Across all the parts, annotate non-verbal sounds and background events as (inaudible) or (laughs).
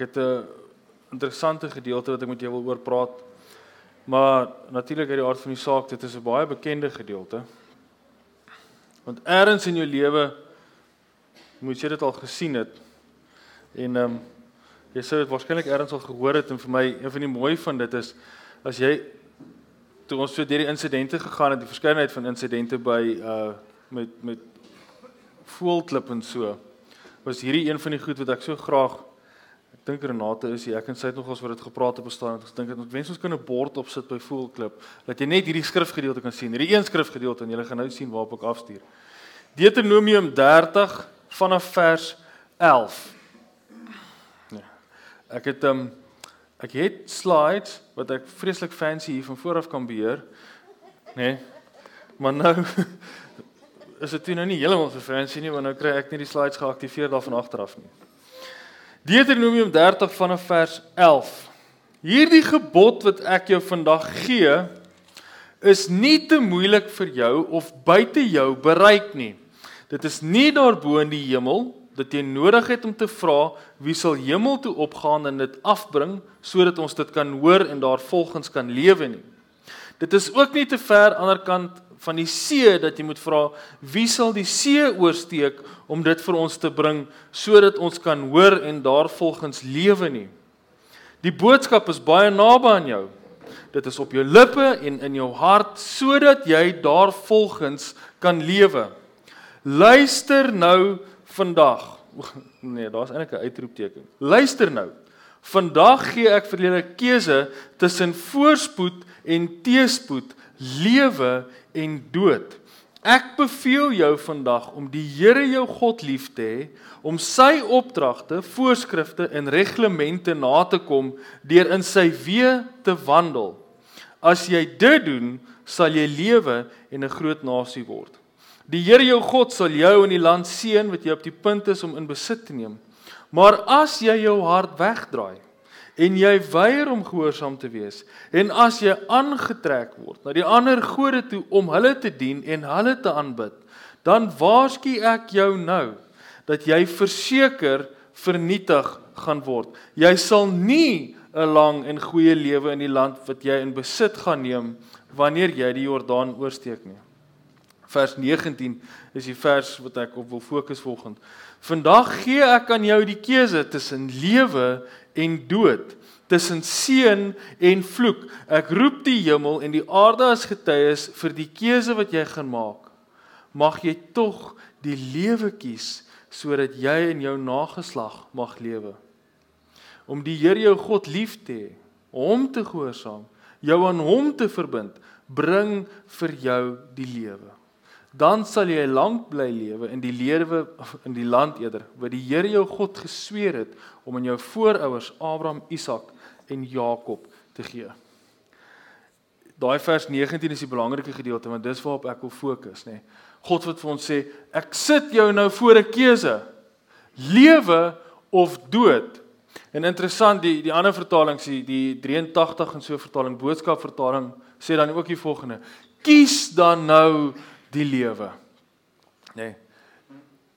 het 'n interessante gedeelte wat ek met jou wil oor praat. Maar natuurlik uit die aard van die saak, dit is 'n baie bekende gedeelte. Want eers in jou lewe moet jy dit al gesien het. En ehm um, jy sou dit waarskynlik eers al gehoor het en vir my een van die mooi van dit is as jy toe ons so deur die insidente gegaan het, die verskeidenheid van insidente by uh met met voelklip en so. Was hierdie een van die goed wat ek so graag dink Renate is hier. Ek en sy het nogals oor dit gepraat op bestaan en ek dink dit wens ons kan 'n bord opsit by voelklip dat jy net hierdie skrifgedeelte kan sien. Hierdie een skrifgedeelte en jy gaan nou sien waarop ek afstuur. Deuteronomium 30 vanaf vers 11. Ja. Ek het um ek het slides wat ek vreeslik fancy hier van vooraf kan beheer. Nê? Nee. Maar nou (laughs) is dit nou nie heeltemal so fancy nie want nou kry ek nie die slides geaktiveer daarvan agteraf nie. Deuteronomium 30 vanaf vers 11. Hierdie gebod wat ek jou vandag gee is nie te moeilik vir jou of buite jou bereik nie. Dit is nie daarbo in die hemel dat jy nodig het om te vra wie sal hemel toe opgaan en dit afbring sodat ons dit kan hoor en daarvolgens kan lewe nie. Dit is ook nie te ver aan die ander kant van die see dat jy moet vra wie sal die see oorsteek om dit vir ons te bring sodat ons kan hoor en daarvolgens lewe nie. Die boodskap is baie naby aan jou. Dit is op jou lippe en in jou hart sodat jy daarvolgens kan lewe. Luister nou vandag. (laughs) Nee, daar's eintlik 'n uitroepteken. Luister nou. Vandag gee ek vir julle keuse tussen voorspoed en teëspoed, lewe en dood. Ek beveel jou vandag om die Here jou God lief te hê, om sy opdragte, voorskrifte en reglemente na te kom deur in sy weë te wandel. As jy dit doen, sal jy lewe en 'n groot nasie word. Die Here jou God sal jou in die land seën wat jy op die punt is om in besit te neem. Maar as jy jou hart wegdraai en jy weier om gehoorsaam te wees. En as jy aangetrek word na die ander gode toe om hulle te dien en hulle te aanbid dan waarsku ek jou nou dat jy verseker vernietig gaan word. Jy sal nie 'n lang en goeie lewe in die land wat jy in besit gaan neem wanneer jy die Jordaan oorsteek nie. Vers 19 is die vers wat ek op wil fokus volgende vandag gee ek aan jou die keuse tussen lewe en dood tussen seën en vloek. Ek roep die hemel en die aarde as getuies vir die keuse wat jy gaan maak. Mag jy tog die lewe kies sodat jy en jou nageslag mag lewe. Om die Here jou God lief te hê, hom te gehoorsaam, jou aan hom te verbind, bring vir jou die lewe dan sal jy lank bly lewe in die lewe in die land eerder wat die Here jou God gesweer het om aan jou voorouers Abraham, Isak en Jakob te gee. Daai vers 19 is die belangrike gedeelte want dis waarop ek wil fokus, nê. God wat vir ons sê, ek sit jou nou voor 'n keuse. Lewe of dood. En interessant, die die ander vertalings, die, die 83 en so vertaling, boodskap vertaling sê dan ook die volgende: Kies dan nou die lewe. Nê. Nee.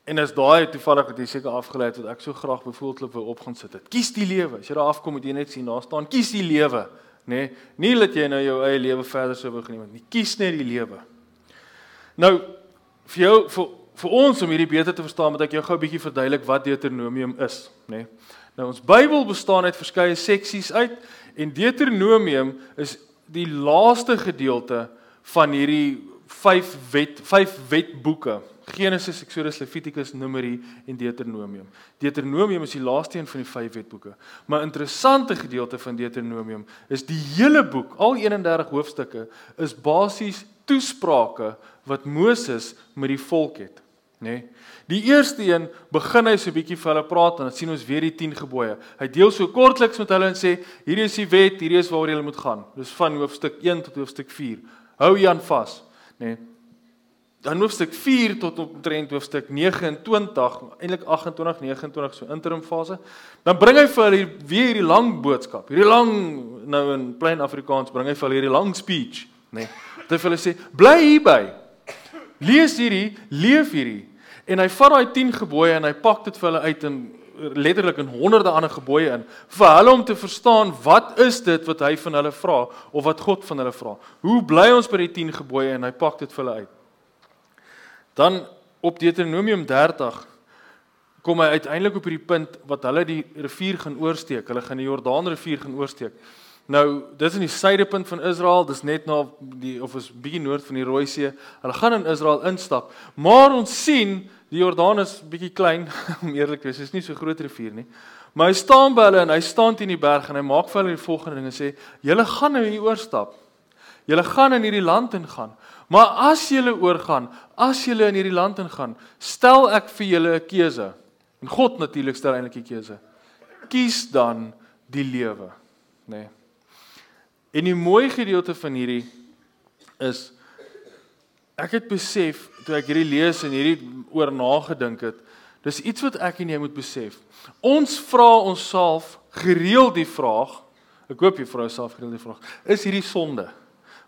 En as daai toevallig het jy seker afgelei het wat ek so graag bevoelklip wou op gaan sit het. Kies die lewe. As jy daar afkom moet jy net sien daar staan kies die lewe, nê? Nee, nie dat jy nou jou eie lewe verder sou wou geneem nie. Kies net die lewe. Nou vir jou vir vir ons om hierdie beter te verstaan, moet ek jou gou 'n bietjie verduidelik wat Deuteronomium is, nê? Nee. Nou ons Bybel bestaan uit verskeie seksies uit en Deuteronomium is die laaste gedeelte van hierdie vyf wet vyf wetboeke. Genesis, Exodus, Levitikus, Numeri en Deuteronomium. Deuteronomium is die laaste een van die vyf wetboeke. Maar 'n interessante gedeelte van Deuteronomium is die hele boek, al 31 hoofstukke, is basies toesprake wat Moses met die volk het, nê? Nee? Die eerste een begin hy so 'n bietjie vir hulle praat en dan sien ons weer die 10 gebooie. Hy deel so kortliks met hulle en sê hierdie is die wet, hierdie is waaroor julle moet gaan. Dis van hoofstuk 1 tot hoofstuk 4. Hou Jan vas nê. Nee. Dan hoofstuk 4 tot omtrent hoofstuk 29, eintlik 28, 29 so interim fase. Dan bring hy vir hulle weer hierdie lang boodskap. Hierdie lang nou in plain Afrikaans bring hy vir hulle hierdie lang speech, nê. Nee. Dit vir hulle sê, bly hierby. Lees hierdie, leef hierdie. En hy vat daai 10 gebooie en hy pak dit vir hulle uit en letterlik in honderde ander gebooie in vir hulle om te verstaan wat is dit wat hy van hulle vra of wat God van hulle vra. Hoe bly ons by die 10 gebooie en hy pak dit vir hulle uit. Dan op Deuteronomium 30 kom hy uiteindelik op hierdie punt wat hulle die rivier gaan oorsteek. Hulle gaan die Jordaanrivier gaan oorsteek. Nou, dis in die suidepunt van Israel, dis net na die of is bietjie noord van die Rooi See. Hulle gaan in Israel instap. Maar ons sien die Jordaan is bietjie klein (laughs) om eerlik te wees. Is nie so groot rivier nie. Maar hy staan by hulle en hy staan teen die berg en hy maak vir hulle die volgende ding en sê: "Julle gaan nou hier oorstap. Julle gaan in hierdie land ingaan. Maar as julle oorgaan, as julle in hierdie land ingaan, stel ek vir julle 'n keuse." En God natuurlik stel eintlik die keuse. Kies dan die lewe, nê. Nee. En die mooi gedeelte van hierdie is ek het besef toe ek hierdie lees en hierdie oor nagedink het, dis iets wat ek en jy moet besef. Ons vra onsself gereeld die vraag, ek hoop jy vra jouself gereeld die vraag, is hierdie sonde?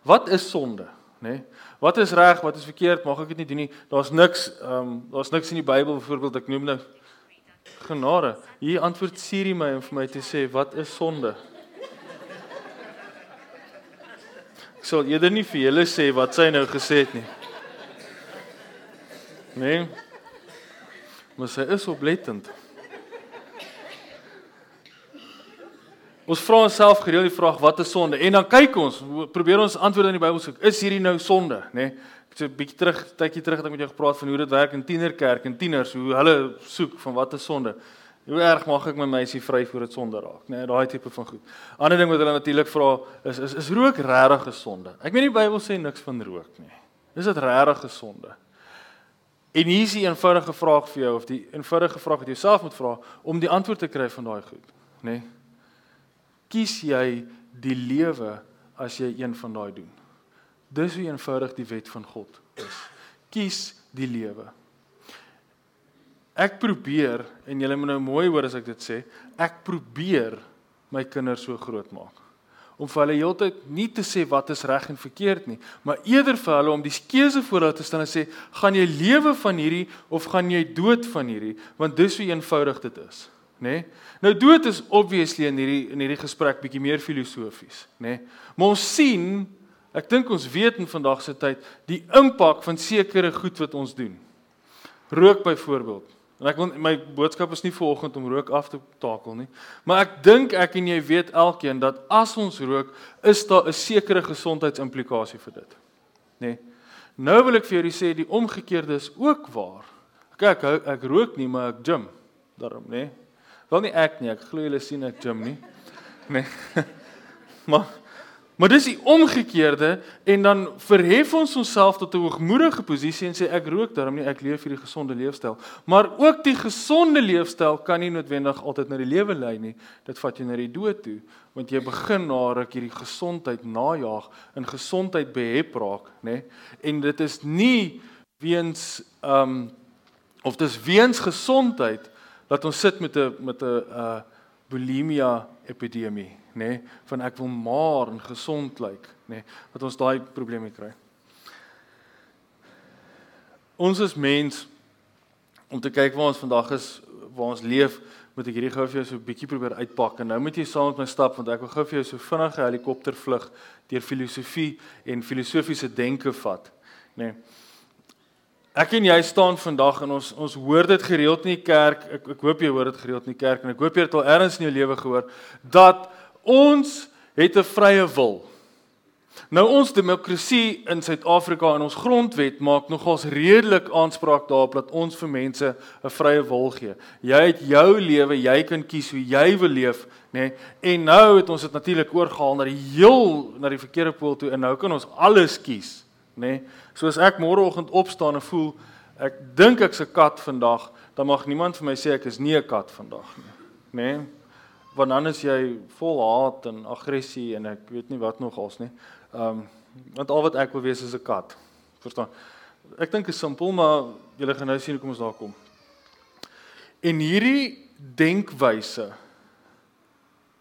Wat is sonde, nê? Nee? Wat is reg, wat is verkeerd? Mag ek dit nie doen nie? Daar's niks, ehm, um, daar's niks in die Bybel byvoorbeeld ek noem nou genade. Hier antwoord Siri my om vir my te sê wat is sonde? Ek sal eerder nie vir julle sê wat sy nou gesê het nie. Nee. Maar sy is oplettend. Ons vra onsself gereeld die vraag wat is sonde? En dan kyk ons, probeer ons antwoorde in die Bybel soek. Is hierdie nou sonde, nê? Nee? Ek het 'n bietjie terug, tydjie terug het ek met jou gepraat van hoe dit werk in tienerkerk en tieners, hoe hulle soek van wat is sonde. Hoe erg maak ek my meisie vry voor dit sonde raak, né? Nee, daai tipe van goed. Ander ding wat hulle natuurlik vra is is is rook regtig gesonde? Ek weet die Bybel sê niks van rook nie. Is dit regtig gesonde? En hier is 'n eenvoudige vraag vir jou of die eenvoudige vraag wat jy self moet vra om die antwoord te kry van daai goed, né? Nee. Kies jy die lewe as jy een van daai doen? Dis hoe eenvoudig die wet van God is. Kies die lewe. Ek probeer en julle moet nou mooi hoor as ek dit sê, ek probeer my kinders so groot maak om vir hulle heeltyd nie te sê wat is reg en verkeerd nie, maar eerder vir hulle om die keuse voor hulle te stel en sê, gaan jy lewe van hierdie of gaan jy dood van hierdie? Want dis hoe eenvoudig dit is, nê? Nee? Nou dood is obviously in hierdie in hierdie gesprek bietjie meer filosofies, nê? Nee? Maar ons sien, ek dink ons weet in vandag se tyd die impak van sekere goed wat ons doen. Rook byvoorbeeld. En ek wil my boodskap is nie vanoggend om rook af te takel nie, maar ek dink ek en jy weet elkeen dat as ons rook, is daar 'n sekere gesondheidsimplikasie vir dit. Nê? Nee. Nou wil ek vir julle sê die omgekeerde is ook waar. Kyk, ek, ek rook nie, maar ek gym. Daarom, nê? Nee. Wel nie ek nie, ek glo julle sien ek gym nie. Nê. Nee. (laughs) maar Maar dis die omgekeerde en dan verhef ons onsself tot 'n hoogmoedige posisie en sê ek rook daarom nie ek leef hierdie gesonde leefstyl. Maar ook die gesonde leefstyl kan nie noodwendig altyd na die lewe lei nie. Dit vat jou na die dood toe want jy begin na ruk hierdie gesondheid najaag en gesondheid behep raak, nê? En dit is nie weens ehm um, of dis weens gesondheid dat ons sit met 'n met 'n uh bulimia epidemie nê, nee, van ek wil maar en gesond lyk, nê, nee, wat ons daai probleme kry. Ons is mens om te kyk waar ons vandag is, waar ons leef, moet ek hierdie gou vir jou so 'n bietjie probeer uitpak en nou moet jy saam met my stap want ek wil gou vir jou so vinnige helikoptervlug deur filosofie en filosofiese denke vat, nê. Nee. Ek en jy staan vandag en ons ons hoor dit gereeld in die kerk. Ek ek hoop jy hoor dit gereeld in die kerk en ek hoop jy het al ergens in jou lewe gehoor dat Ons het 'n vrye wil. Nou ons demokrasie in Suid-Afrika en ons grondwet maak nogals redelik aanspraak daarop dat ons vir mense 'n vrye wil gee. Jy het jou lewe, jy kan kies hoe jy wil leef, nê? Nee? En nou het ons dit natuurlik oorgehaal na die heel na die verkeerde pool toe en nou kan ons alles kies, nê? Nee? Soos ek môreoggend opstaan en voel ek dink ek's 'n kat vandag, dan mag niemand vir my sê ek is nie 'n kat vandag nie, nê? Nee? Want dan is jy vol haat en aggressie en ek weet nie wat nog als nie. Ehm um, want al wat ek wil wees is 'n kat. Verstaan? Ek dink is simpel, maar julle gaan nou sien hoe kom ons daar kom. En hierdie denkwyse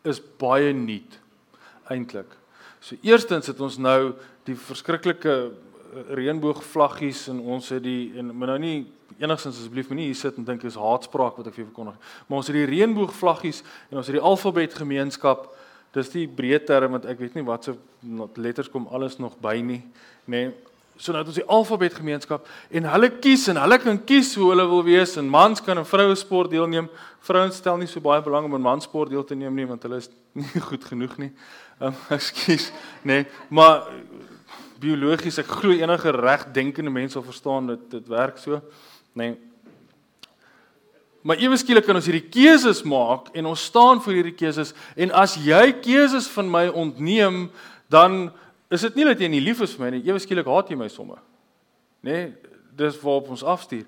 is baie nuut eintlik. So eerstens het ons nou die verskriklike reënboogvlaggies en ons het die en maar nou nie enigstens asseblief moenie hier sit en dink dis haatspraak wat ek vir julle verkondig. Maar ons het die reënboogvlaggies en ons het die alfabet gemeenskap. Dis die breë term want ek weet nie wat se letters kom alles nog by nie, nê. Nee. So nou het ons die alfabet gemeenskap en hulle kies en hulle kan kies hoe hulle wil wees en mans kan in vroue sport deelneem. Vrouens stel nie so baie belang om in manssport deel te neem nie want hulle is nie (laughs) goed genoeg nie. Um, (laughs) ekskuus, nê. Nee. Maar biologies ek glo enige regdenkende mens sal verstaan dit dit werk so, nê. Nee. Maar ewe skielik kan ons hierdie keuses maak en ons staan vir hierdie keuses en as jy keuses van my ontneem, dan is dit nie dat jy nie lief is vir my nie, ewe skielik haat jy my somme. Nê? Nee, dis waarop ons afstuur.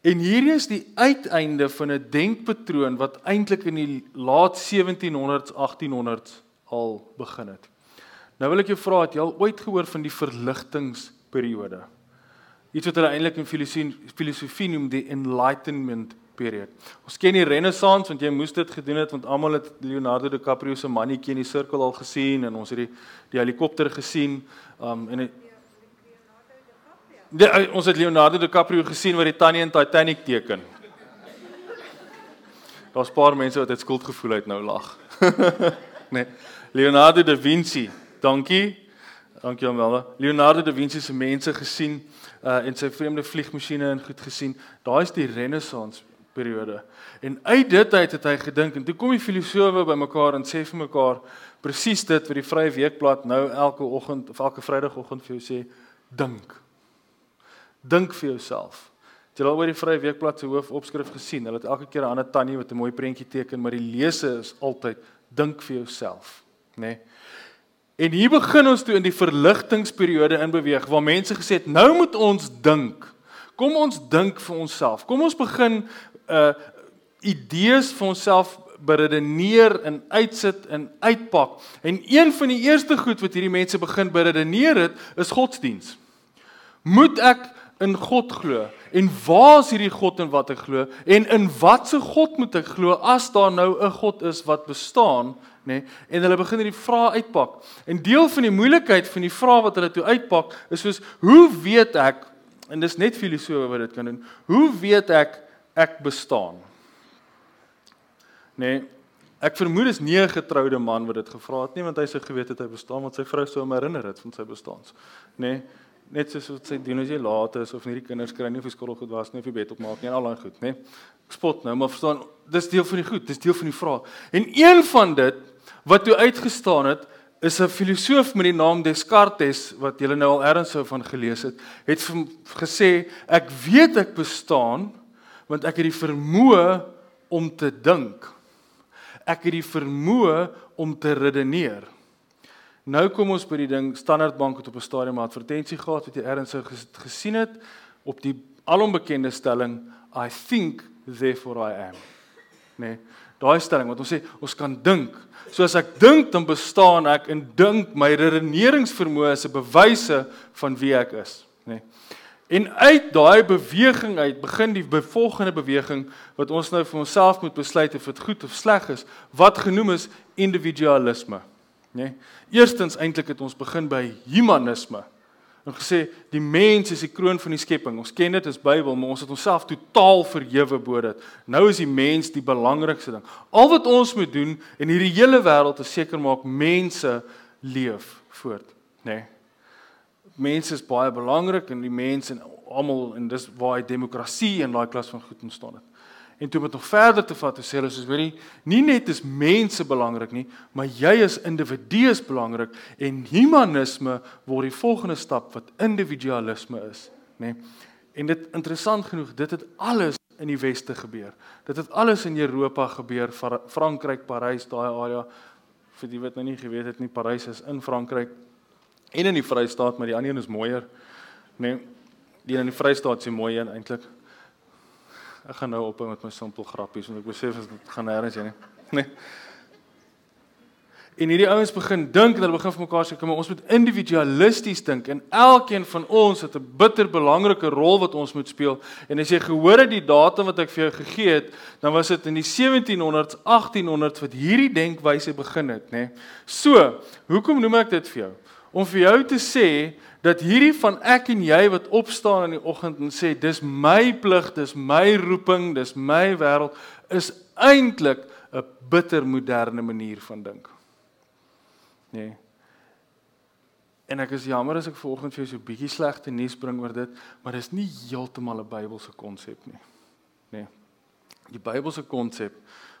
En hierdie is die uiteinde van 'n denkpatroon wat eintlik in die laat 1700s, 1800s al begin het. Nou wil ek jou vra, het jy al ooit gehoor van die verligtingsperiode? Iets wat hulle eintlik in filosofie filosofie noem die enlightenment period. Ons ken die renessans want jy moes dit gedoen het want almal het Leonardo DiCaprio se mannetjie in die sirkel al gesien en ons het die die helikopter gesien. Um en het, die, ons het Leonardo DiCaprio gesien wat die tannie in Titanic teken. Daar's 'n paar mense wat dit skuldgevoel het nou lag. (laughs) nee. Leonardo da Vinci Dankie. Dankie Amanda. Leonardo da Vinci se mense gesien uh en sy vreemde vliegmasjiene en goed gesien. Daai is die Renaissance periode. En uit dit uit het hy gedink en toe kom die filosowe bymekaar en sê vir mekaar presies dit wat die Vrye Weekblad nou elke oggend of elke Vrydagoggend vir jou sê, dink. Dink vir jouself. Jy het al oor die Vrye Weekblad se hoofopskrif gesien. Hulle het elke keer 'n ander tannie wat 'n mooi prentjie teken, maar die lese is altyd dink vir jouself, nê? Nee. En hier begin ons toe in die verligtingsperiode in beweeg waar mense gesê het nou moet ons dink. Kom ons dink vir onsself. Kom ons begin uh idees vir onsself beredeneer en uitsit en uitpak. En een van die eerste goed wat hierdie mense begin beredeneer het, is godsdiens. Moet ek in God glo? En waar is hierdie God en wat ek glo? En in watter God moet ek glo as daar nou 'n God is wat bestaan? Nê? Nee, en hulle begin hierdie vrae uitpak. En deel van die moeilikheid van die vrae wat hulle toe uitpak is soos hoe weet ek en dis net filosowe wat dit kan doen. Hoe weet ek ek bestaan? Nê? Nee, ek vermoed dis nie 'n getroude man wat dit gevra het nie want hy sou geweet het hy bestaan want sy vrou sou hom herinner het van sy bestaans. Nê? Nee, net soos wat sy doen as jy laat is of nie die kinders kry nie of die skool goed was nie of die bed opmaak nie en al daai goed? Nee. Ek spot nou, maar verstaan, dis deel van die goed, dis deel van die vraag. En een van dit wat toe uitgestaan het is 'n filosoof met die naam Descartes wat julle nou al ergens sou van gelees het, het gesê ek weet ek bestaan want ek het die vermoë om te dink. Ek het die vermoë om te redeneer. Nou kom ons by die ding Standard Bank het op 'n stadium 'n advertensie gehad wat jy ergens sou gesien het op die alombekende stelling I think therefore I am. Nee, daai stelling wat ons sê ons kan dink So as ek dink dan bestaan ek en dink my redeneringsvermoë is 'n bewyse van wie ek is, nê. Nee. En uit daai beweging uit begin die volgende beweging wat ons nou vir onsself moet besluit of dit goed of sleg is, wat genoem is individualisme, nê. Nee. Eerstens eintlik het ons begin by humanisme en gesê die mens is die kroon van die skepping. Ons ken dit as Bybel, maar ons het onsself totaal verhewe bo dit. Nou is die mens die belangrikste ding. Al wat ons moet doen in hierdie hele wêreld is seker maak mense leef voort, nê. Nee. Mense is baie belangrik en die mense en almal en dis waar hy demokrasie en daai klas van goed ontstaan het. En toe met nog verder te vat, sê hulle soos jy, nie net is mense belangrik nie, maar jy as individu is belangrik en humanisme word die volgende stap wat individualisme is, nê? Nee. En dit interessant genoeg, dit het alles in die weste gebeur. Dit het alles in Europa gebeur, Frankryk, Parys, daai area. Vir die wat nou nie geweet het nie, Parys is in Frankryk en in die Vrystaat, maar die ander een is mooier, nê? Nee. Die in die Vrystaat is mooi eintlik. Ek gaan nou ophou met my simpel grappies want ek besef dit gaan nêrens heen nie. (laughs) Nee. En hierdie ouens begin dink en hulle begin vir mekaar sê kom ons moet individualisties dink en elkeen van ons het 'n bitter belangrike rol wat ons moet speel. En as jy gehoor het die datum wat ek vir jou gegee het, dan was dit in die 1700s, 1800s wat hierdie denkwyse begin het, nê. Nee. So, hoekom noem ek dit vir jou? Om vir jou te sê dat hierdie van ek en jy wat opstaan in die oggend en sê dis my plig, dis my roeping, dis my wêreld is eintlik 'n bitter moderne manier van dink. Nee. En ek is jammer as ek vanoggend vir jou so 'n bietjie slegte nuus bring oor dit, maar dis nie heeltemal 'n Bybelse konsep nie. Nee. Die Bybelse konsep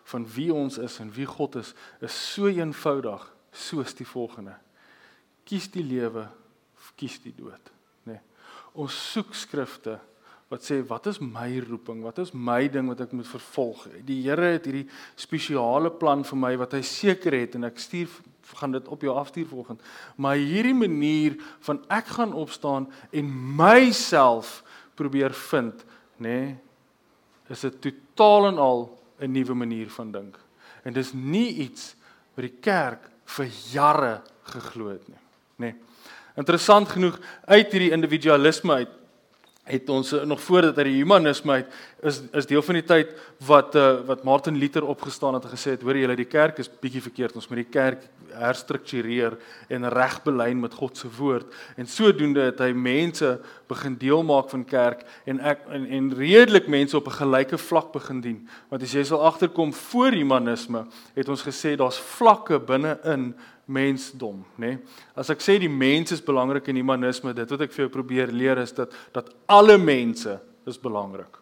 van wie ons is en wie God is, is so eenvoudig soos die volgende. Kies die lewe of kies die dood, nê. Nee. Ons soek skrifte wat sê wat is my roeping? Wat is my ding wat ek moet vervolg? Die Here het hierdie spesiale plan vir my wat hy seker het en ek stuur gaan dit op jou afstuur volgende. Maar hierdie manier van ek gaan opstaan en myself probeer vind, nê, nee, is 'n totaal en al 'n nuwe manier van dink. En dis nie iets wat die kerk vir jare geglo het nie, nê. Nee. Interessant genoeg uit hierdie individualisme uit het ons eh, nog voordat uit die humanisme uit is is deel van die tyd wat uh, wat Martin Luther opgestaan het en gesê het hoor julle die kerk is bietjie verkeerd ons moet die kerk herstruktureer en regbelyn met God se woord en sodoende het hy mense begin deel maak van kerk en ek en, en redelik mense op 'n gelyke vlak begin dien want as jy sal agterkom voor humanisme het ons gesê daar's vlakke binne-in mensdom, nê? Nee? As ek sê die mens is belangrik in humanisme, dit wat ek vir jou probeer leer is dat dat alle mense is belangrik.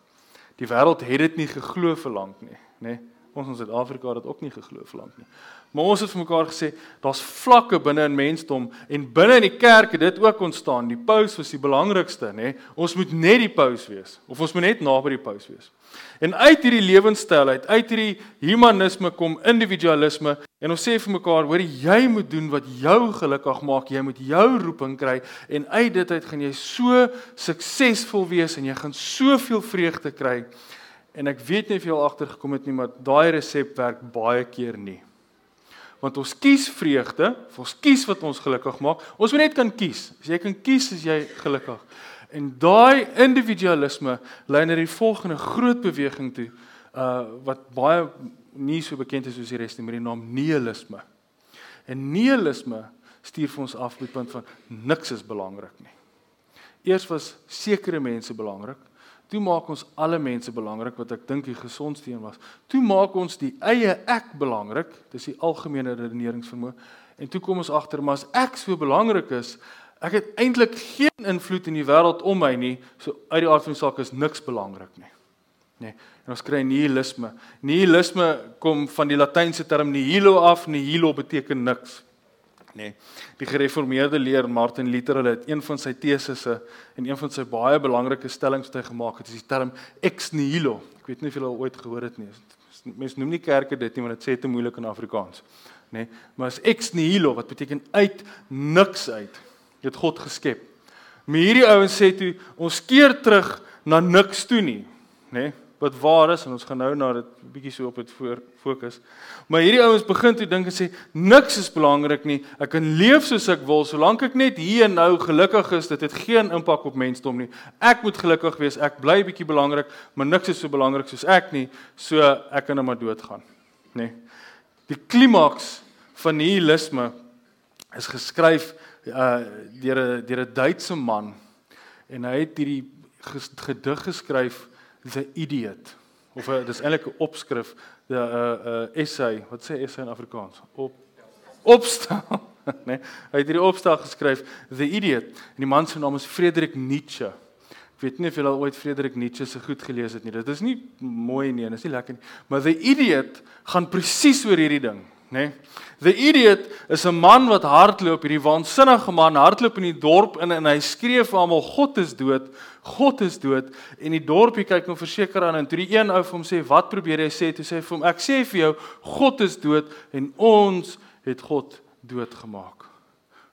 Die wêreld het dit nie geglo vir lank nie, nê? Nee? Ons in Suid-Afrika het dit ook nie geglo vir lank nie. Maar ons het vir mekaar gesê daar's vlakke binne in mensdom en binne in die kerk het dit ook ontstaan. Die paus was die belangrikste, nê? Ons moet net die paus wees of ons moet net naby die paus wees. En uit hierdie lewenstyl uit, uit hierdie humanisme kom individualisme en ons sê vir mekaar, hoor jy moet doen wat jou gelukkig maak, jy moet jou roeping kry en uit dit uit gaan jy so suksesvol wees en jy gaan soveel vreugde kry. En ek weet nie of jy al agtergekom het nie, maar daai resep werk baie keer nie. Want ons kies vreugde, ons kies wat ons gelukkig maak. Ons moet net kan kies. As jy kan kies, is jy gelukkig. En daai individualisme lei na die volgende groot beweging toe uh wat baie nie so bekend is soos die res nie met die naam nihilisme. En nihilisme stuur vir ons af by die punt van niks is belangrik nie. Eers was sekere mense belangrik, toe maak ons alle mense belangrik wat ek dink die gesondste een was. Toe maak ons die eie ek belangrik, dis die algemene redeneringsvermoë. En toe kom ons agter maar as ek so belangrik is, Ek het eintlik geen invloed in die wêreld om my nie. So uit die aard van die saak is niks belangrik nie. Nee, en ons kry nihilisme. Nihilisme kom van die latynse term nihilo af, nihilo beteken niks. Nee. Die gereformeerde leer Martin Luther het een van sy tesisse en een van sy baie belangrike stellings wat hy gemaak het, is die term ex nihilo. Ek weet nie of julle al ooit gehoor het nie. Mense noem nie kerke dit nie want dit sê te moeilik in Afrikaans. Nee, maar is ex nihilo wat beteken uit niks uit. Jy het God geskep. Maar hierdie ouens sê toe ons keer terug na niks toe nie, nê? Nee, wat waar is en ons gaan nou na dit bietjie so op dit voor fokus. Maar hierdie ouens begin toe dink en sê niks is belangrik nie. Ek kan leef soos ek wil solank ek net hier en nou gelukkig is. Dit het geen impak op mensdom nie. Ek moet gelukkig wees. Ek bly bietjie belangrik, maar niks is so belangrik soos ek nie. So ek kan net maar doodgaan, nê? Nee. Die klimaks van nihilisme is geskryf uh deur 'n deur 'n Duitse man en hy het hierdie gedig geskryf The Idiot. Of uh, dis eintlik 'n opskrif 'n 'n essay. Wat sê essay in Afrikaans? Op opstel. Nê (laughs) nee, hy het hierdie opstel geskryf The Idiot. En die man se naam is Friedrich Nietzsche. Ek weet nie of julle al ooit Friedrich Nietzsche se goed gelees het nie. Dit is nie mooi nie en dit is nie lekker nie. Maar The Idiot gaan presies oor hierdie ding nê. Nee. The idiot is 'n man wat hardloop, hierdie waansinnige man hardloop in die dorp in en hy skree vir almal God is dood, God is dood en die dorpie kyk hom verseker aan en toe die een ou vir hom sê wat probeer jy sê? Toe sê hy vir hom ek sê vir jou God is dood en ons het God doodgemaak.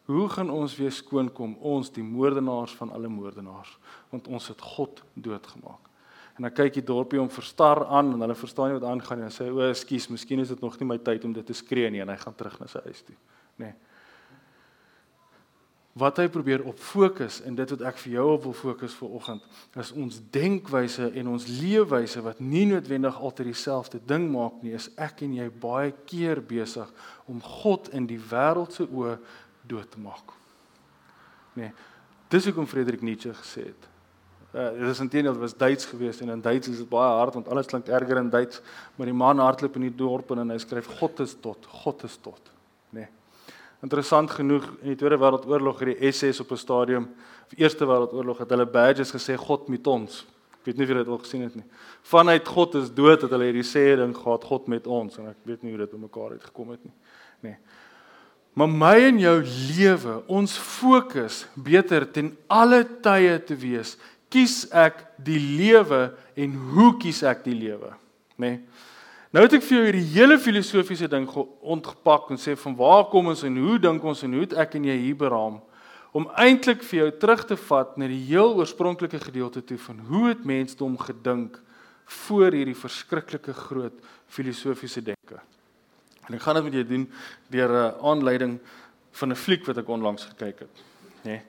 Hoe gaan ons weer skoon kom ons die moordenaars van alle moordenaars want ons het God doodgemaak. En dan kyk die dorpie om verstar aan en hulle verstaan nie wat aangaan nie. Hulle sê o, ekskuus, miskien is dit nog nie my tyd om dit te skree nie en hy gaan terug na sy huis toe, nê. Nee. Wat hy probeer op fokus en dit wat ek vir jou op wil fokus vir oggend, is ons denkwyse en ons leefwyse wat nie noodwendig altyd dieselfde ding maak nie. Is ek en jy baie keer besig om God in die wêreld se oë dood te maak. Nee. Dis hoekom Frederik Nietzsche gesê het. Uh, dit is intendeel was Duits geweest en in Duits is dit baie hard want alles klink erger in Duits, maar die man hardloop in die dorp en hy skryf God is tot, God is tot. Nee. Interessant genoeg in die Tweede Wêreldoorlog het die SS op 'n stadium, of Eerste Wêreldoorlog het hulle badges gesê God met ons. Ek weet nie of julle dit al gesien het nie. Vanuit God is dood het hulle hierdie sê ding gehad God met ons en ek weet nie hoe dit bymekaar het gekom het nie. Nee. Maar my en jou lewe, ons fokus beter ten alle tye te wees. Kies ek die lewe en hoe kies ek die lewe? Nê? Nee. Nou het ek vir jou hierdie hele filosofiese ding ontgepak en sê van waar kom ons en hoe dink ons en hoe het ek en jy hier beraam om eintlik vir jou terug te vat na die heel oorspronklike gedeelte toe van hoe het mensdom gedink voor hierdie verskriklike groot filosofiese denke. En ek gaan dit met jou doen deur 'n aanleiding van 'n fliek wat ek onlangs gekyk het, nê. Nee.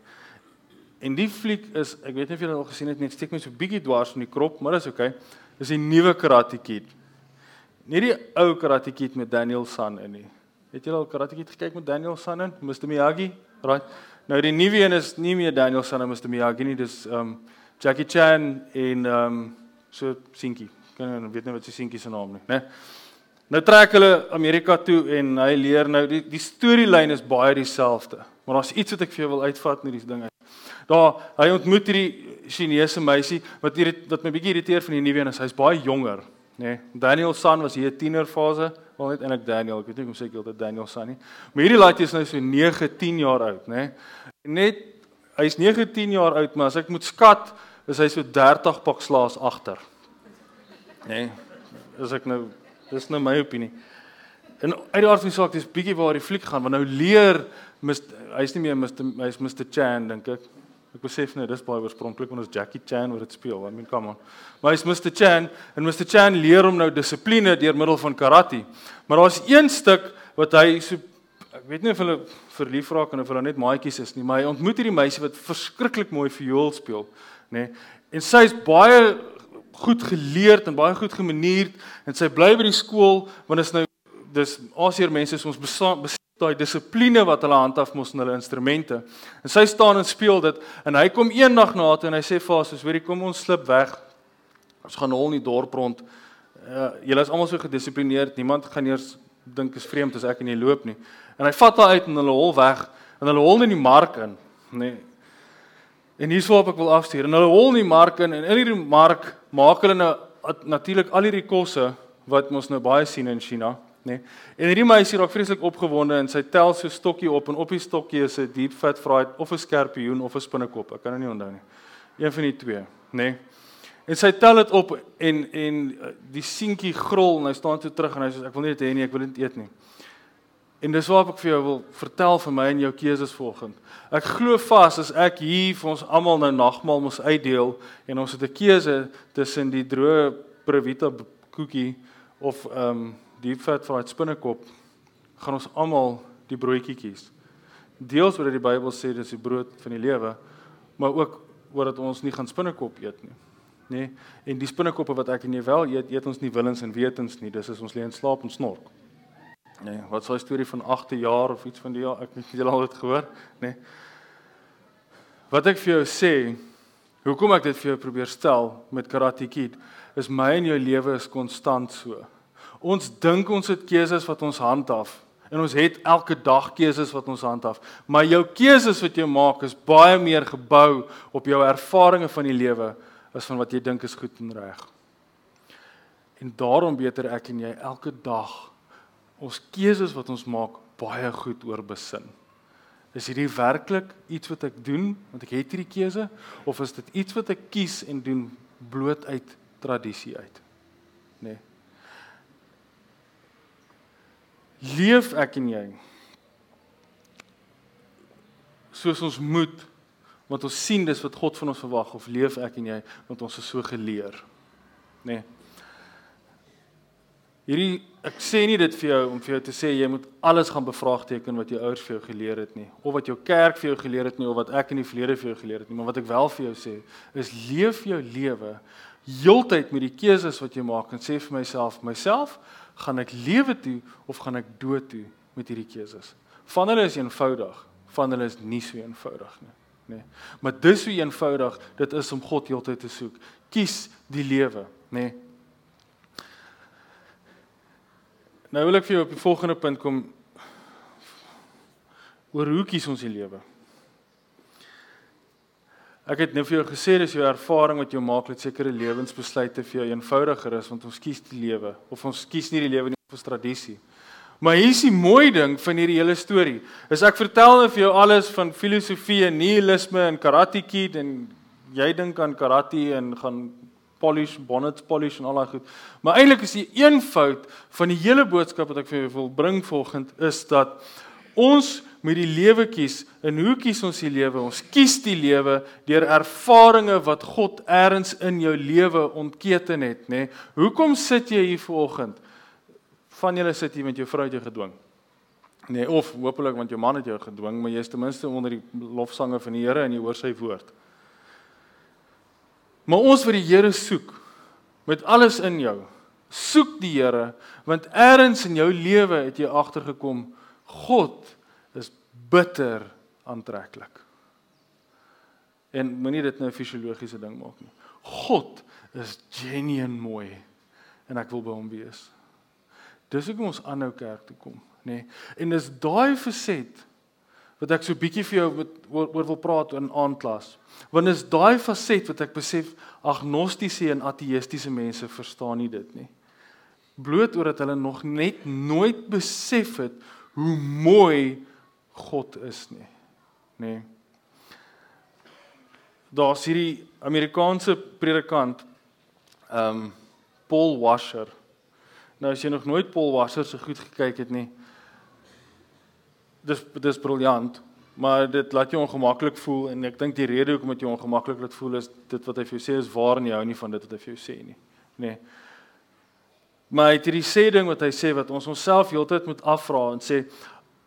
En die fliek is, ek weet nie of julle al gesien het nie, steek my so bietjie dwars in die krop, maar dis oukei. Dis 'n nuwe Karate Kid. Nie die ou Karate Kid met Daniel San in nie. Het julle al Karate Kid gekyk met Daniel San in? Mr Miyagi? Right. Nou die nuwe een is nie meer Daniel San en Mr Miyagi nie, dis um Jackie Chan en um so Sinky. Kan jy weet nie wat sy Sinky se naam nie, né? Nou trek hulle Amerika toe en hy leer nou die die storielyn is baie dieselfde. Maar daar's iets wat ek vir jou wil uitvat met hierdie ding. Daar hy ontmoet hierdie Chinese meisie wat hier wat my bietjie irriteer van die nuwe een is hy's baie jonger, nê. Nee, Daniel San was hier 'n tienerfase, wel net eintlik Daniel, ek weet nie hoe seker dit Daniel San nie. Maar hierdie laaitjie is nou so 9, 10 jaar oud, nê. Nee. Net hy's 9, 10 jaar oud, maar as ek moet skat, is hy so 30 pak slaas agter. Nê. Nee, as ek nou Dis nou my opinie. En uit die aard van die saak, dis bietjie waar die fliek gaan, want nou leer mis hy's nie meer Mr hy's Mr Chan dink ek. Ek besef nou dis baie oorspronklik want ons Jackie Chan wat dit speel. I mean, come on. Maar hy's Mr Chan en Mr Chan leer hom nou dissipline deur middel van karate. Maar daar's een stuk wat hy so ek weet nie of hulle verlief raak en of hulle net maatjies is nie, maar hy ontmoet hierdie meisie wat verskriklik mooi viool speel, nê? Nee, en sy's baie goed geleerd en baie goed gemanierd en sy bly by die skool want is nou dis Asiër mense ons besit daai dissipline wat hulle handhaaf mos in hulle instrumente. En sy staan en speel dit en hy kom eendag na toe en hy sê vir haar soos hoorie kom ons slip weg. Ons gaan hol in die dorp rond. Uh, julle is almal so gedissiplineerd. Niemand gaan eers dink is vreemd as ek en jy loop nie. En hy vat haar uit en hulle hol weg en hulle hol in die mark in, nê. Nee. En hierso op ek wil afstuur. En hulle hol in die mark in en in hierdie mark maak hulle nou natuurlik al hierdie kosse wat ons nou baie sien in China, nê. Nee. En hierdie meisie raak vreeslik opgewonde en sy tel so stokkie op en op die stokkie is 'n deep fat fried of 'n skorpioen of 'n spinnekop. Ek kan dit nie onthou nie. Een van die twee, nê. Nee. En sy tel dit op en en die seentjie grol en hy staan toe terug en hy sê ek wil nie dit hê nie, ek wil dit eet nie. En dis waar ek vir jou wil vertel vir my en jou keuses volgend. Ek glo vas as ek hier vir ons almal nou nagmaal mos uitdeel en ons het 'n keuse tussen die droë Previta koekie of ehm um, deep fat fried spinnekop, gaan ons almal die broodjie kies. Deels omdat die Bybel sê dis die brood van die lewe, maar ook omdat ons nie gaan spinnekop eet nie. Nê? Nee? En die spinnekoppe wat ek en jy wel eet, eet ons nie willens en wetens nie. Dis as ons lê en slaap en snork. Nee, wat is daai storie van 8de jaar of iets van die jaar? Ek weet jy al dit gehoor, nê? Nee. Wat ek vir jou sê, hoekom ek dit vir jou probeer stel met Karate Kid, is my en jou lewe is konstant so. Ons dink ons het keuses wat ons handhaaf en ons het elke dag keuses wat ons handhaaf, maar jou keuses wat jy maak is baie meer gebou op jou ervarings van die lewe as van wat jy dink is goed en reg. En daarom beter ek en jy elke dag ons keuses wat ons maak baie goed oor besin. Is hierdie werklik iets wat ek doen want ek het hierdie keuse of is dit iets wat ek kies en doen bloot uit tradisie uit? Nê. Nee. Leef ek en jy soos ons moet want ons sien dis wat God van ons verwag of leef ek en jy want ons is so geleer. Nê. Nee. Hierdie ek sê nie dit vir jou om vir jou te sê jy moet alles gaan bevraagteken wat jou ouers vir jou geleer het nie of wat jou kerk vir jou geleer het nie of wat ek in die verlede vir jou geleer het nie, maar wat ek wel vir jou sê is leef jou lewe heeltyd met die keuses wat jy maak en sê vir myself, myself, gaan ek lewe toe of gaan ek dood toe met hierdie keuses? Van hulle is eenvoudig, van hulle is nie so eenvoudig nie. nê. Nee. Maar dis hoe eenvoudig dit is om God heeltyd te soek. Kies die lewe, nê. Nee. Nou wil ek vir jou op die volgende punt kom oor hoe kies ons die lewe? Ek het nou vir jou gesê dis jou ervaring wat jou maak dat sekere lewensbesluite vir jou eenvoudiger is want ons kies die lewe of ons kies nie die lewe nie vir tradisie. Maar hier is die mooi ding van hierdie hele storie. Is ek vertel nou vir jou alles van filosofie en nihilisme en karate kid en jy dink aan karate en gaan polish bonnets polish en al daai goed. Maar eintlik is die een fout van die hele boodskap wat ek vir jou wil bring volgend is dat ons moet die lewe kies. En hoe kies ons die lewe? Ons kies die lewe deur ervarings wat God eers in jou lewe ontketen het, nê? Nee? Hoekom sit jy hier vanoggend? Van julle sit hier met jou vrou jou gedwing. Nee, of hopelik want jou man het jou gedwing, maar jy is ten minste onder die lofsange van die Here en jy hoor sy woord. Maar ons wat die Here soek met alles in jou, soek die Here want eers in jou lewe het jy agtergekom God bitter aantreklik. En moenie dit nou 'n fisiologiese ding maak nie. God is genuine mooi en ek wil by hom wees. Dis hoekom ons aanhou kerk toe kom, nê? Nee. En dis daai verset wat ek so bietjie vir jou oor, oor wil praat in aandklas. Want is daai faset wat ek besef agnostiese en ateïstiese mense verstaan nie dit nie. Bloot omdat hulle nog net nooit besef het hoe mooi God is nie. Nê. Nee. Daar's hierdie Amerikaanse predikant ehm um, Paul Washer. Nou as jy nog nooit Paul Washer se goed gekyk het nie. Dis dis briljant, maar dit laat jou ongemaklik voel en ek dink die rede hoekom dit jou ongemaklik laat voel is dit wat hy vir jou sê is waar en jy hou nie van dit wat hy vir jou sê nie. Nê. Nee. Maar hy het hierdie sê ding wat hy sê wat ons onsself heeltyd moet afvra en sê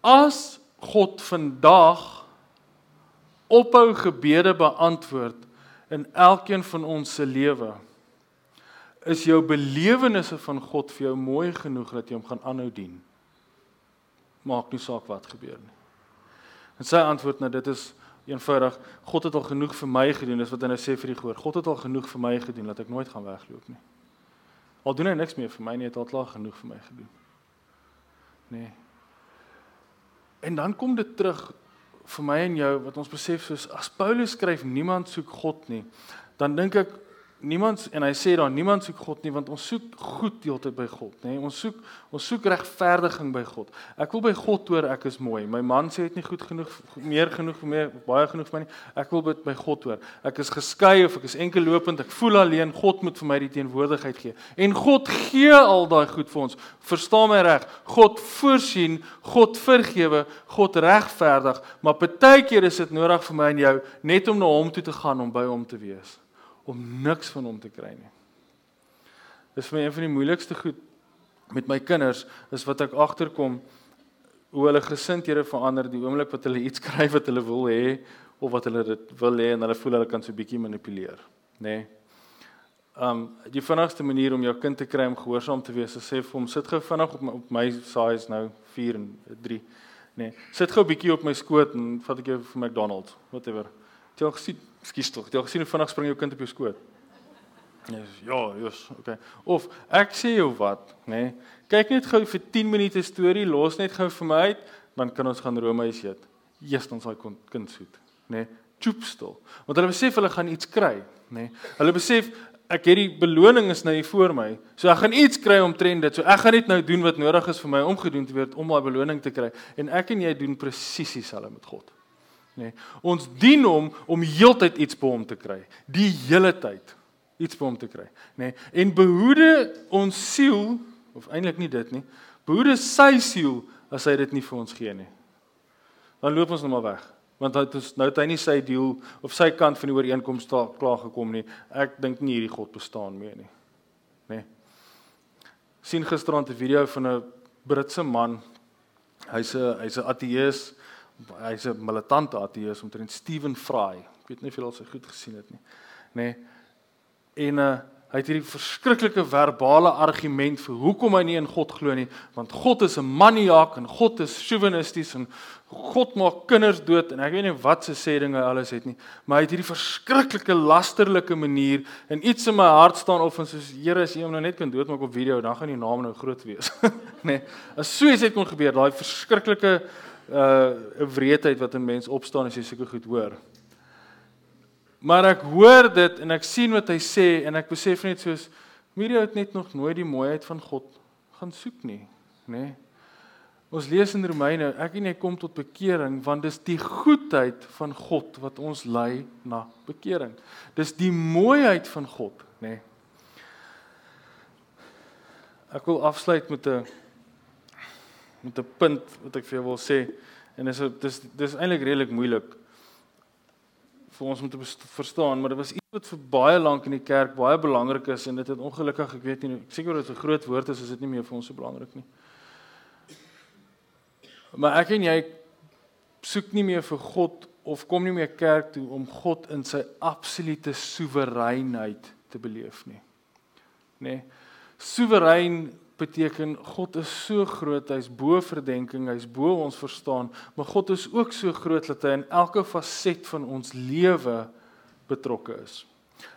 as God vandag ophou gebede beantwoord in elkeen van ons se lewe? Is jou belewennisse van God vir jou mooi genoeg dat jy hom gaan aanhou dien? Maak nie saak wat gebeur nie. En sy antwoord nou dit is eenvoudig God het al genoeg vir my gedoen dis wat hy nou sê vir die gehoor God het al genoeg vir my gedoen dat ek nooit gaan wegloop nie. Al doen hy niks meer vir my nie, het al klaar genoeg vir my gedoen. Nee. En dan kom dit terug vir my en jou wat ons besef soos as Paulus skryf niemand soek God nie, dan dink ek niemand en hy sê daar niemand soek God nie want ons soek goed deeltyd by God, nê? Nee? Ons soek ons soek regverdiging by God. Ek wil by God hoor ek is mooi. My man sê dit nie goed genoeg meer genoeg my baie genoeg vir my nie. Ek wil by God hoor. Ek is geskei of ek is enkel lopend, ek voel alleen. God moet vir my die teenwoordigheid gee. En God gee al daai goed vir ons. Verstaan my reg? God voorsien, God vergewe, God regverdig, maar partykeer is dit nodig vir my en jou net om na hom toe te gaan om by hom te wees om niks van hom te kry nie. Dis vir my een van die moeilikste goed met my kinders is wat ek agterkom hoe hulle gesindhede verander die oomblik wat hulle iets (laughs) kry wat hulle wil hê of wat hulle dit wil hê en hulle voel hulle kan so bietjie manipuleer, nê? Nee. Um die vinnigste manier om jou kind te kry om gehoorsaam te wees is sê vir hom sit gou vinnig op my, op my size nou 4 en 3, nê. Nee. Sit gou bietjie op my skoot en vat ek jou vir McDonald's, whatever. Jy al gesien, skus tog. Jy al gesien hoe vinnig spring jou kind op jou skoot? Ja, ja, jy's okay. Of ek sê jou wat, nê? Nee, kyk net gou vir 10 minute storie, los net gou vir my uit, dan kan ons gaan Romeis eet. Eers ons daai kind soet, nê? Nee, Choop stil. Want hulle besef hulle gaan iets kry, nê? Nee. Hulle besef ek het die beloning is nou hier voor my. So ek gaan iets kry omtrent dit. So ek gaan net nou doen wat nodig is vir my om gedoen te word om daai beloning te kry. En ek en jy doen presies dieselfde met God nê. Nee. Ons dien hom om heeltyd iets by hom te kry, die hele tyd iets by hom te kry, nê. Nee. En behoede ons siel of eintlik nie dit nie, behoede sy siel as hy dit nie vir ons gee nie. Dan loop ons net maar weg. Want hy het nou hy nie sy deel of sy kant van die ooreenkoms klaar gekom nie. Ek dink nie hierdie God bestaan meer nie. Nê. Nee. sien gisterand 'n video van 'n Britse man. Hy's 'n hy's 'n ateïs hy's 'n militante ateïs omtrent Stephen Fry. Ek weet nie of julle al sy goed gesien het nie. Nê. Nee. En uh Hy het hierdie verskriklike verbale argument vir hoekom hy nie in God glo nie, want God is 'n maniak en God is chauvinisties en God maak kinders dood en ek weet nie wat se sê dinge alles het nie, maar hy het hierdie verskriklike lasterlike manier en iets in my hart staan of en soos Here as jy hom nou net kan doodmaak op video, dan gaan die naam nou groot wees. (laughs) nê. Nee, as so iets het kon gebeur, daai verskriklike uh wreedheid wat in mens opstaan as jy sulke goed hoor. Maar ek hoor dit en ek sien wat hy sê en ek besef net soos Miriam het net nog nooit die mooiheid van God gaan soek nie, nê? Nee. Ons lees in Romeine, ek en jy kom tot bekering want dis die goedheid van God wat ons lei na bekering. Dis die mooiheid van God, nê? Nee. Ek wil afsluit met 'n met 'n punt wat ek vir jou wil sê en dis dis dis eintlik redelik moeilik vir ons om te verstaan, maar dit was iets wat vir baie lank in die kerk baie belangrik is en dit het ongelukkig, ek weet nie, ek seker dit is 'n groot woord is, is dit nie meer vir ons so belangrik nie. Maar ek en jy soek nie meer vir God of kom nie meer kerk toe om God in sy absolute soewereinheid te beleef nie. Nê? Nee, soewerein beteken God is so groot, hy's bo verdenking, hy's bo ons verstaan, maar God is ook so groot dat hy in elke faset van ons lewe betrokke is.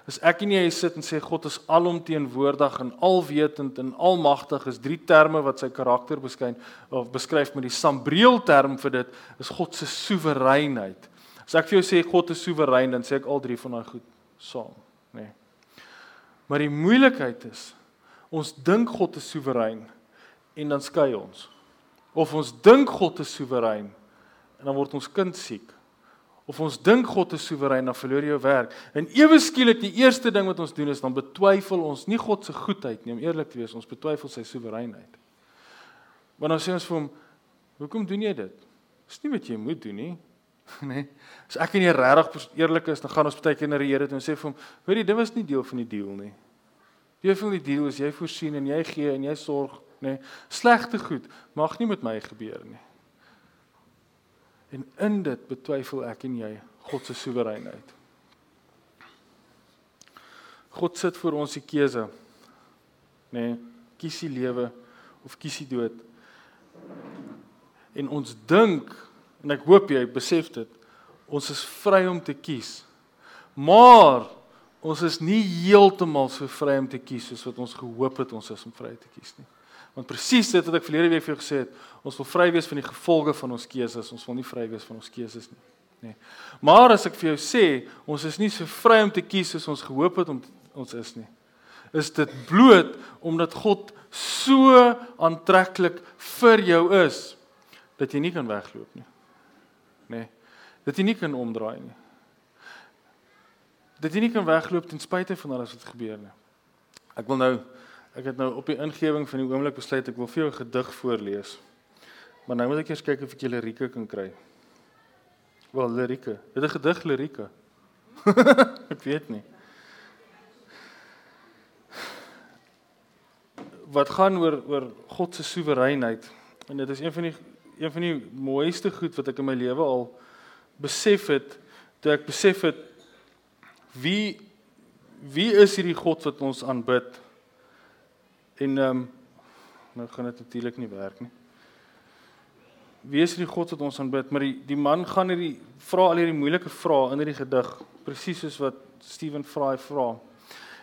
As ek en jy sit en sê God is alomteenwoordig en alwetend en almagtig is drie terme wat sy karakter beskyn of beskryf met die sambreel term vir dit is God se soewereinheid. As ek vir jou sê God is soewerein dan sê ek al drie van daai goed saam, nê. Nee. Maar die moeilikheid is ons dink God is soewerein en dan skei ons. Of ons dink God is soewerein en dan word ons kind siek. Of ons dink God is soewerein dan verloor jy jou werk. En ewe skielik die eerste ding wat ons doen is dan betwyfel ons nie God se goedheid nie, om eerlik te wees, ons betwyfel sy soewereinheid. Want dan sê ons vir hom, "Hoekom doen jy dit? Dis nie wat jy moet doen nie." (laughs) Nee. As ek en jy regtig eerlik is, dan gaan ons baie keer na die Here toe en sê vir hom, "Weet jy, dit was nie deel van die deal nie." Jy voel die deal is jy voorsien en jy gee en jy sorg, nê. Nee, slegte goed mag nie met my gebeur nie. En in dit betwyfel ek en jy God se soewereinheid. God sit vir ons die keuse. Nê, nee, kies die lewe of kies die dood. En ons dink en ek hoop jy besef dit, ons is vry om te kies. Maar ons is nie heeltemal so vry om te kies soos wat ons gehoop het ons is om vry te kies nie. Want presies dit wat ek verlede week vir jou gesê het, ons wil vry wees van die gevolge van ons keuses, ons wil nie vry wees van ons keuses nie. Nee. Maar as ek vir jou sê, ons is nie so vry om te kies soos ons gehoop het om ons is nie. Is dit bloot omdat God so aantreklik vir jou is dat jy nie kan wegloop nie. Nee. Dat jy nie kan omdraai nie dat jy nie kan wegloop ten spyte van alles wat gebeur nie. Ek wil nou ek het nou op die ingewing van die oomblik besluit ek wil vir jou 'n gedig voorlees. Maar nou moet ek eers kyk of ek julle lirieke kan kry. Wel lirieke. Is 'n gedig lirieke. (laughs) ek weet nie. Wat gaan oor oor God se soewereinheid en dit is een van die een van die mooiste goed wat ek in my lewe al besef het toe ek besef het wie wie is hierdie God wat ons aanbid? En ehm um, nou gaan dit natuurlik nie werk nie. Wie is hierdie God wat ons aanbid? Maar die die man gaan hierdie vra al hierdie moeilike vrae in hierdie gedig, presies soos wat Steven hy vra.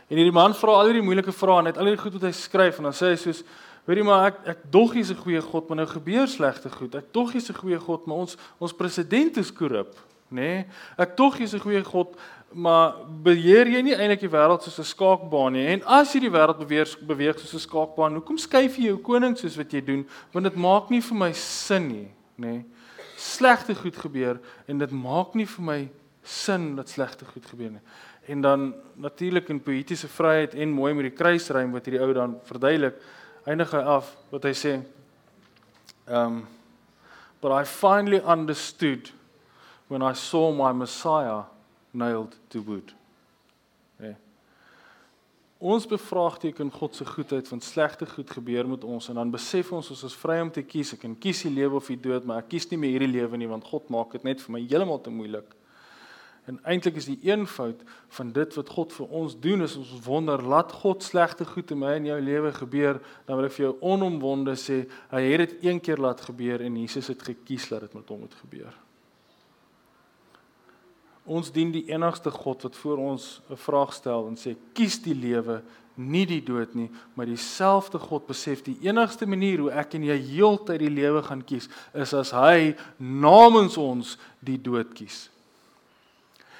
En hierdie man vra al hierdie moeilike vrae en hy het al hierdie goed wat hy skryf en dan sê hy soos jy maar ek ek dog jy's 'n goeie God, maar nou gebeur slegte goed. Ek dog jy's 'n goeie God, maar ons ons president is korrup, nê? Nee? Ek dog jy's 'n goeie God, maar beheer jy nie eintlik die wêreld soos 'n skaakbaan nie? En as jy die wêreld beweeg beweeg soos 'n skaakbaan, hoekom skuif jy jou koning soos wat jy doen? Want dit maak nie vir my sin nie, nê? Slegte goed gebeur en dit maak nie vir my sin dat slegte goed gebeur nie. En dan natuurlik in poëtiese vryheid en mooi met die kruisrym wat hierdie ou dan verduidelik, eindig hy af wat hy sê. Um but I finally understood when I saw my Messiah nailed to wood. Ja. Ons bevraagteken God se goedheid van slegte goed gebeur met ons en dan besef ons ons is vry om te kies. Ek kan kies die lewe of die dood, maar ek kies nie meer hierdie lewe nie want God maak dit net vir my heeltemal te moeilik. En eintlik is die eenvoud van dit wat God vir ons doen is ons wonder laat God slegte goed in my en jou lewe gebeur, dan wil ek vir jou onomwonde sê, hy het dit een keer laat gebeur en Jesus het gekies dat dit met hom moet gebeur. Ons dien die enigste God wat voor ons 'n vraag stel en sê kies die lewe nie die dood nie, maar dieselfde God besef die enigste manier hoe ek en jy heeltyd die lewe gaan kies is as hy namens ons die dood kies.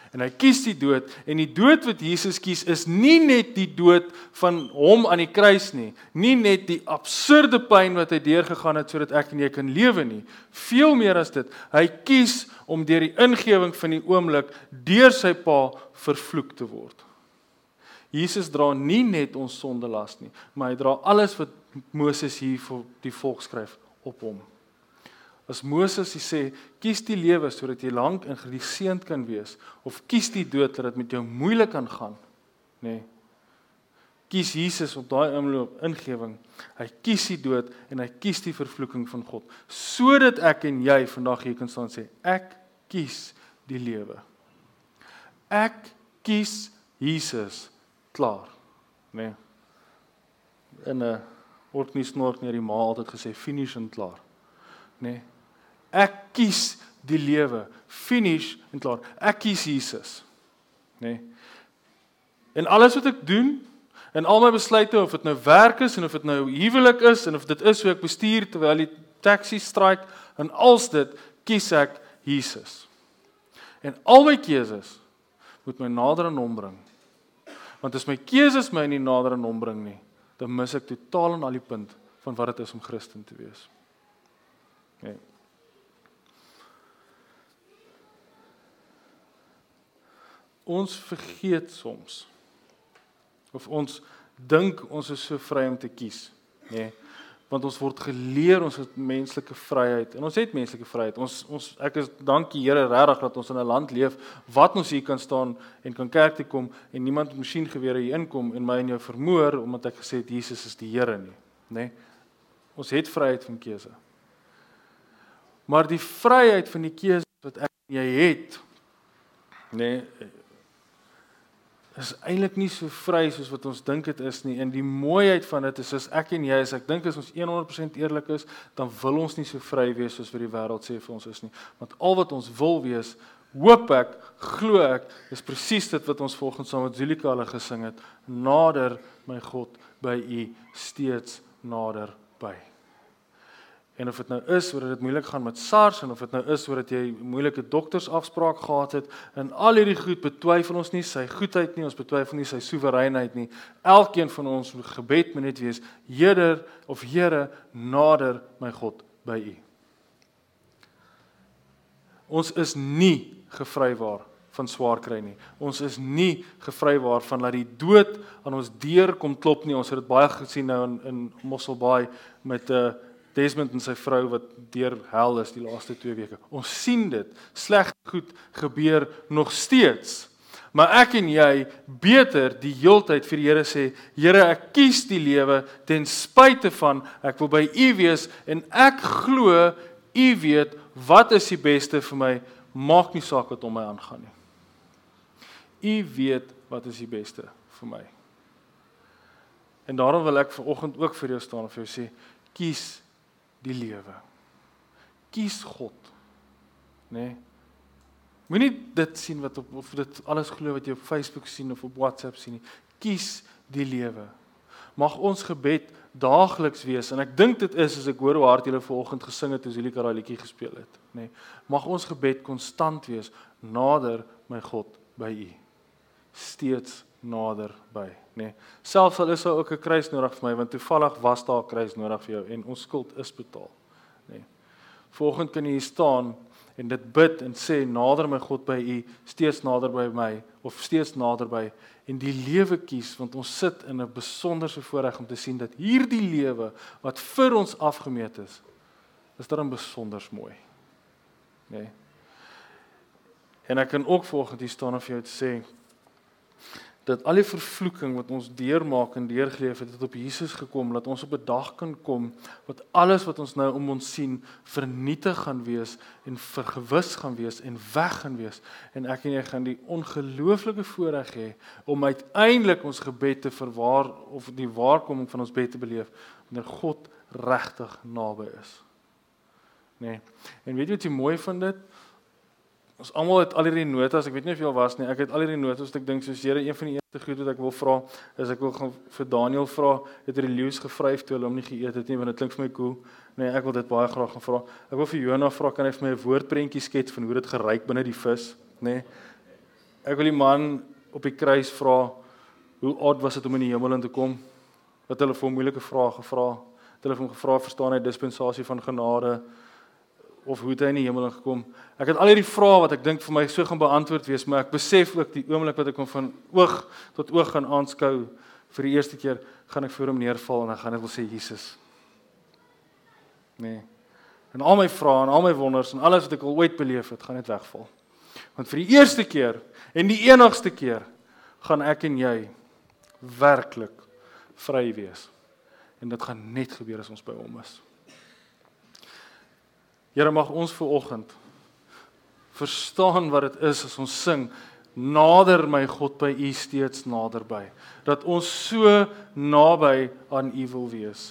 En hy kies die dood en die dood wat Jesus kies is nie net die dood van hom aan die kruis nie, nie net die absurde pyn wat hy deurgegaan het sodat ek en jy kan lewe nie. Veel meer as dit, hy kies om deur die ingewing van die oomblik deur sy pa vervloek te word. Jesus dra nie net ons sondelas nie, maar hy dra alles wat Moses hier vir die volk skryf op hom. As Moses sê, kies die lewe sodat jy lank en geseënd kan wees of kies die dood dat dit met jou moeilik kan gaan, nê? Nee. Kies Jesus op daai inloop ingewing. Hy kies die dood en hy kies die vervloeking van God sodat ek en jy vandag hier kan staan sê ek kies die lewe. Ek kies Jesus klaar, nê. Nee. In 'n word nie snork nie, die ma altyd gesê finish en klaar. Nê. Nee. Ek kies die lewe, finish en klaar. Ek kies Jesus. Nê. Nee. En alles wat ek doen, en al my besluite of dit nou werk is en of dit nou huwelik is en of dit is hoe ek bestuur terwyl die taxi straik en als dit kies ek Jesus. En al my keuses moet my nader aan hom bring. Want as my keuses my nie nader aan hom bring nie, dan mis ek totaal en al die punt van wat dit is om Christen te wees. Nee. Ons vergeet soms of ons dink ons is so vry om te kies, nê? Nee want ons word geleer ons het menslike vryheid en ons het menslike vryheid. Ons ons ek is dankie Here regtig dat ons in 'n land leef wat ons hier kan staan en kan kerk toe kom en niemand met masjiengewere hier inkom en my en jou vermoor omdat ek gesê het Jesus is die Here nie, nê? Nee? Ons het vryheid van keuse. Maar die vryheid van die keuse wat ek en jy het, nê, nee, is eintlik nie so vry soos wat ons dink dit is nie. En die mooiheid van dit is as ek en jy, as ek dink as ons 100% eerlik is, dan wil ons nie so vry wees soos wat die wêreld sê vir ons is nie. Want al wat ons wil wees, hoop ek, glo ek, is presies dit wat ons volgens saam met Zulika hulle gesing het. Nader my God by U steeds nader by. En of dit nou is sodat dit moeilik gaan met SARS en of dit nou is sodat jy moeilike doktersafspraak gehad het en al hierdie goed betwyfel ons nie sy goedheid nie, ons betwyfel nie sy soewereinheid nie. Elkeen van ons gebed moet net wees: Here of Here, nader my God by U. Ons is nie gevrywaar van swaar kry nie. Ons is nie gevrywaar van dat die dood aan ons deur kom klop nie. Ons het dit baie gesien nou in in Mosselbaai met 'n uh, Desmond en sy vrou wat deur hel is die laaste 2 weke. Ons sien dit. Sleg goed gebeur nog steeds. Maar ek en jy beter die heeltyd vir die Here sê, Here, ek kies die lewe ten spyte van ek wil by U wees en ek glo U weet wat is die beste vir my, maak nie saak wat om my aangaan nie. U weet wat is die beste vir my. En daarom wil ek vanoggend ook vir jou staan en vir jou sê, kies die lewe. Kies God. Nê? Nee. Moenie dit sien wat op of dit alles glo wat jy op Facebook sien of op WhatsApp sien nie. Kies die lewe. Mag ons gebed daagliks wees en ek dink dit is as ek hoor hoe hard julle vanoggend gesing het toe Zulika daai liedjie gespeel het, nê. Nee. Mag ons gebed konstant wees nader my God by U. Steeds nader by, nê. Nee. Selfs al is daar ook 'n kruis nodig vir my want toevallig was daar 'n kruis nodig vir jou en ons skuld is betaal, nê. Nee. Volgende kan jy hier staan en dit bid en sê nader my God by U, steeds nader by my of steeds nader by en die lewe kies want ons sit in 'n besonderse voorreg om te sien dat hierdie lewe wat vir ons afgemeet is, is dan besonder mooi, nê. Nee. En ek kan ook volgens hier staan of jy het sê dat al die vervloeking wat ons deurmaak en deurgeleef het, het op Jesus gekom dat ons op 'n dag kan kom wat alles wat ons nou om ons sien vernietig gaan wees en vergewis gaan wees en weg gaan wees en ek en jy gaan die ongelooflike voorreg hê om uiteindelik ons gebed te verwaar of die waarkoming van ons bed te beleef wanneer God regtig naby is. Nee. En weet jy wat jy mooi van dit? Ons almal het al hierdie notas, ek weet nie of jy al was nie. Ek het al hierdie notas, ek dink soos Here, een van die eerste goed wat ek wil vra, is ek wil gaan vir Daniel vra, het hy die leeu's gevryf toe hulle hom nie geëet het nie, want dit klink vir my cool. Nee, ek wil dit baie graag gaan vra. Ek wil vir Jonah vra, kan hy vir my 'n woordprentjie skets van hoe dit geryk binne die vis, nê? Nee. Ek wil die man op die kruis vra, hoe oud was dit om in die hemel in te kom? Wat hulle vir hom moeilike vrae gevra. Het hulle hom gevra, verstaan hy dispensasie van genade? Of hoe het hy in die hemel ingekom? Ek het al hierdie vrae wat ek dink vir my so gaan beantwoord wees, maar ek besef ook die oomblik wat ek hom van oog tot oog gaan aanskou vir die eerste keer, gaan ek voor hom neerval en ek gaan net wil sê Jesus. Nee. En al my vrae en al my wonders en alles wat ek al ooit beleef het, gaan net wegval. Want vir die eerste keer en die enigste keer gaan ek en jy werklik vry wees. En dit gaan net gebeur as ons by hom is. Here mag ons ver oggend verstaan wat dit is as ons sing nader my God by u steeds naderby dat ons so naby aan u wil wees.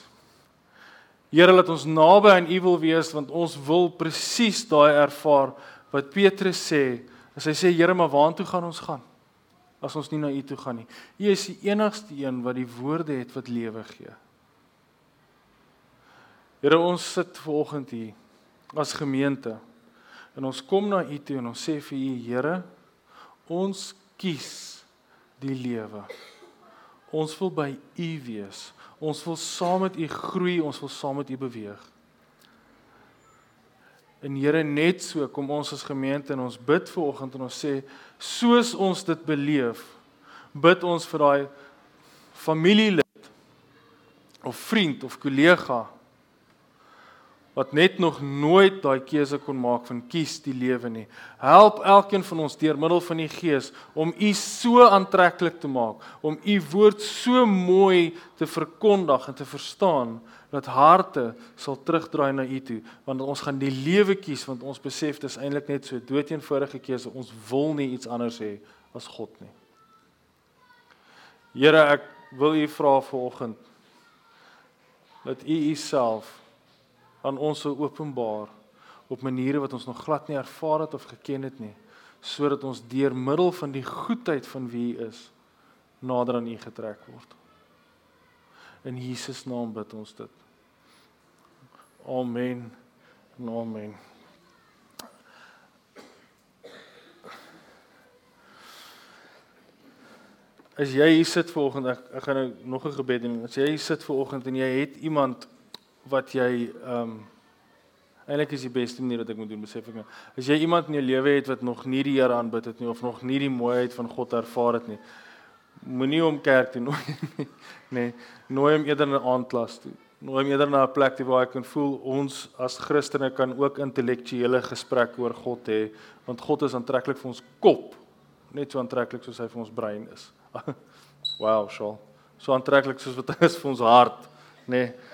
Here laat ons naby aan u wil wees want ons wil presies daai ervaar wat Petrus sê as hy sê Here maar waartoe gaan ons gaan as ons nie na u toe gaan nie. U is die enigste een wat die woorde het wat lewe gee. Here ons sit ver oggend hier as gemeente. En ons kom na U toe en ons sê vir U Here, ons kies die lewe. Ons wil by U wees. Ons wil saam met U groei, ons wil saam met U beweeg. En Here, net so kom ons as gemeente en ons bid ver oggend en ons sê soos ons dit beleef, bid ons vir daai familielid of vriend of kollega wat net nog nooit daai keuse kon maak van kies die lewe nie. Help elkeen van ons deur middel van die Gees om U so aantreklik te maak, om U woord so mooi te verkondig en te verstaan dat harte sal terugdraai na U toe, want ons gaan die lewe kies want ons besef dis eintlik net so doeteenvoudige keuse. Ons wil nie iets anders hê as God nie. Here, ek wil U vra vanoggend dat U U self aan ons sou openbaar op maniere wat ons nog glad nie ervaar het of geken het nie sodat ons deur middel van die goedheid van wie U is nader aan U getrek word. In Jesus naam bid ons dit. Amen. Amen. As jy hier sit vanoggend, ek, ek gaan nou nog 'n gebed doen. As jy hier sit vanoggend en jy het iemand wat jy ehm um, eintlik is die beste manier wat ek moet doen besef ek nou. As jy iemand in jou lewe het wat nog nie die Here aanbid het nie of nog nie die mooiheid van God ervaar het nie, moenie hom kerk toe nooi (laughs) nie. Nee, nooi hom eerder na 'n aandklas toe. Nooi hom eerder na 'n plek waar hy kan voel ons as Christene kan ook intellektuele gesprekke oor God hê, want God is aantreklik vir ons kop, net so aantreklik soos hy vir ons brein is. (laughs) wow, so. So aantreklik soos wat hy is vir ons hart, nê. Nee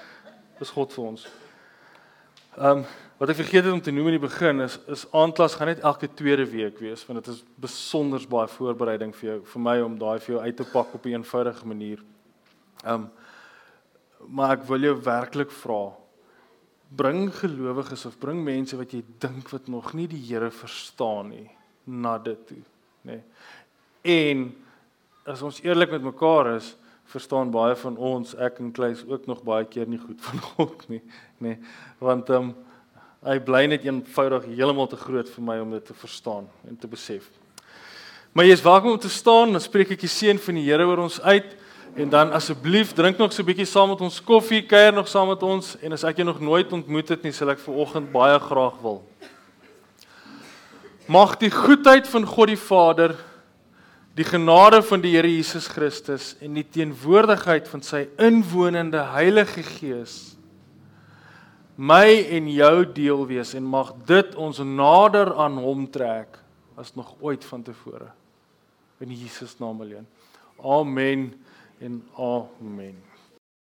is God vir ons. Ehm um, wat ek vergeet het om te noem in die begin is is aandklas gaan net elke tweede week wees want dit is besonder baie voorbereiding vir jou vir my om daai vir jou uit te pak op 'n eenvoudige manier. Ehm um, maar ek wil jou werklik vra bring gelowiges of bring mense wat jy dink wat nog nie die Here verstaan nie na dit toe, nê. Nee. En as ons eerlik met mekaar is, verstaan baie van ons, ek en Kleis ook nog baie keer nie goed van God nie, nê. Nee, want ehm um, hy bly net eenvoudig heeltemal te groot vir my om dit te verstaan en te besef. Maar jy is welkom om te staan, dan spreek ek die seën van die Here oor ons uit en dan asseblief drink nog so 'n bietjie saam met ons koffie, kuier nog saam met ons en as ek jou nog nooit ontmoet het nie, sal ek ver oggend baie graag wil. Mag die goedheid van God die Vader die genade van die Here Jesus Christus en die teenwoordigheid van sy inwonende Heilige Gees my en jou deel wees en mag dit ons nader aan hom trek as nog ooit vantevore in Jesus naam alleen. Amen en amen.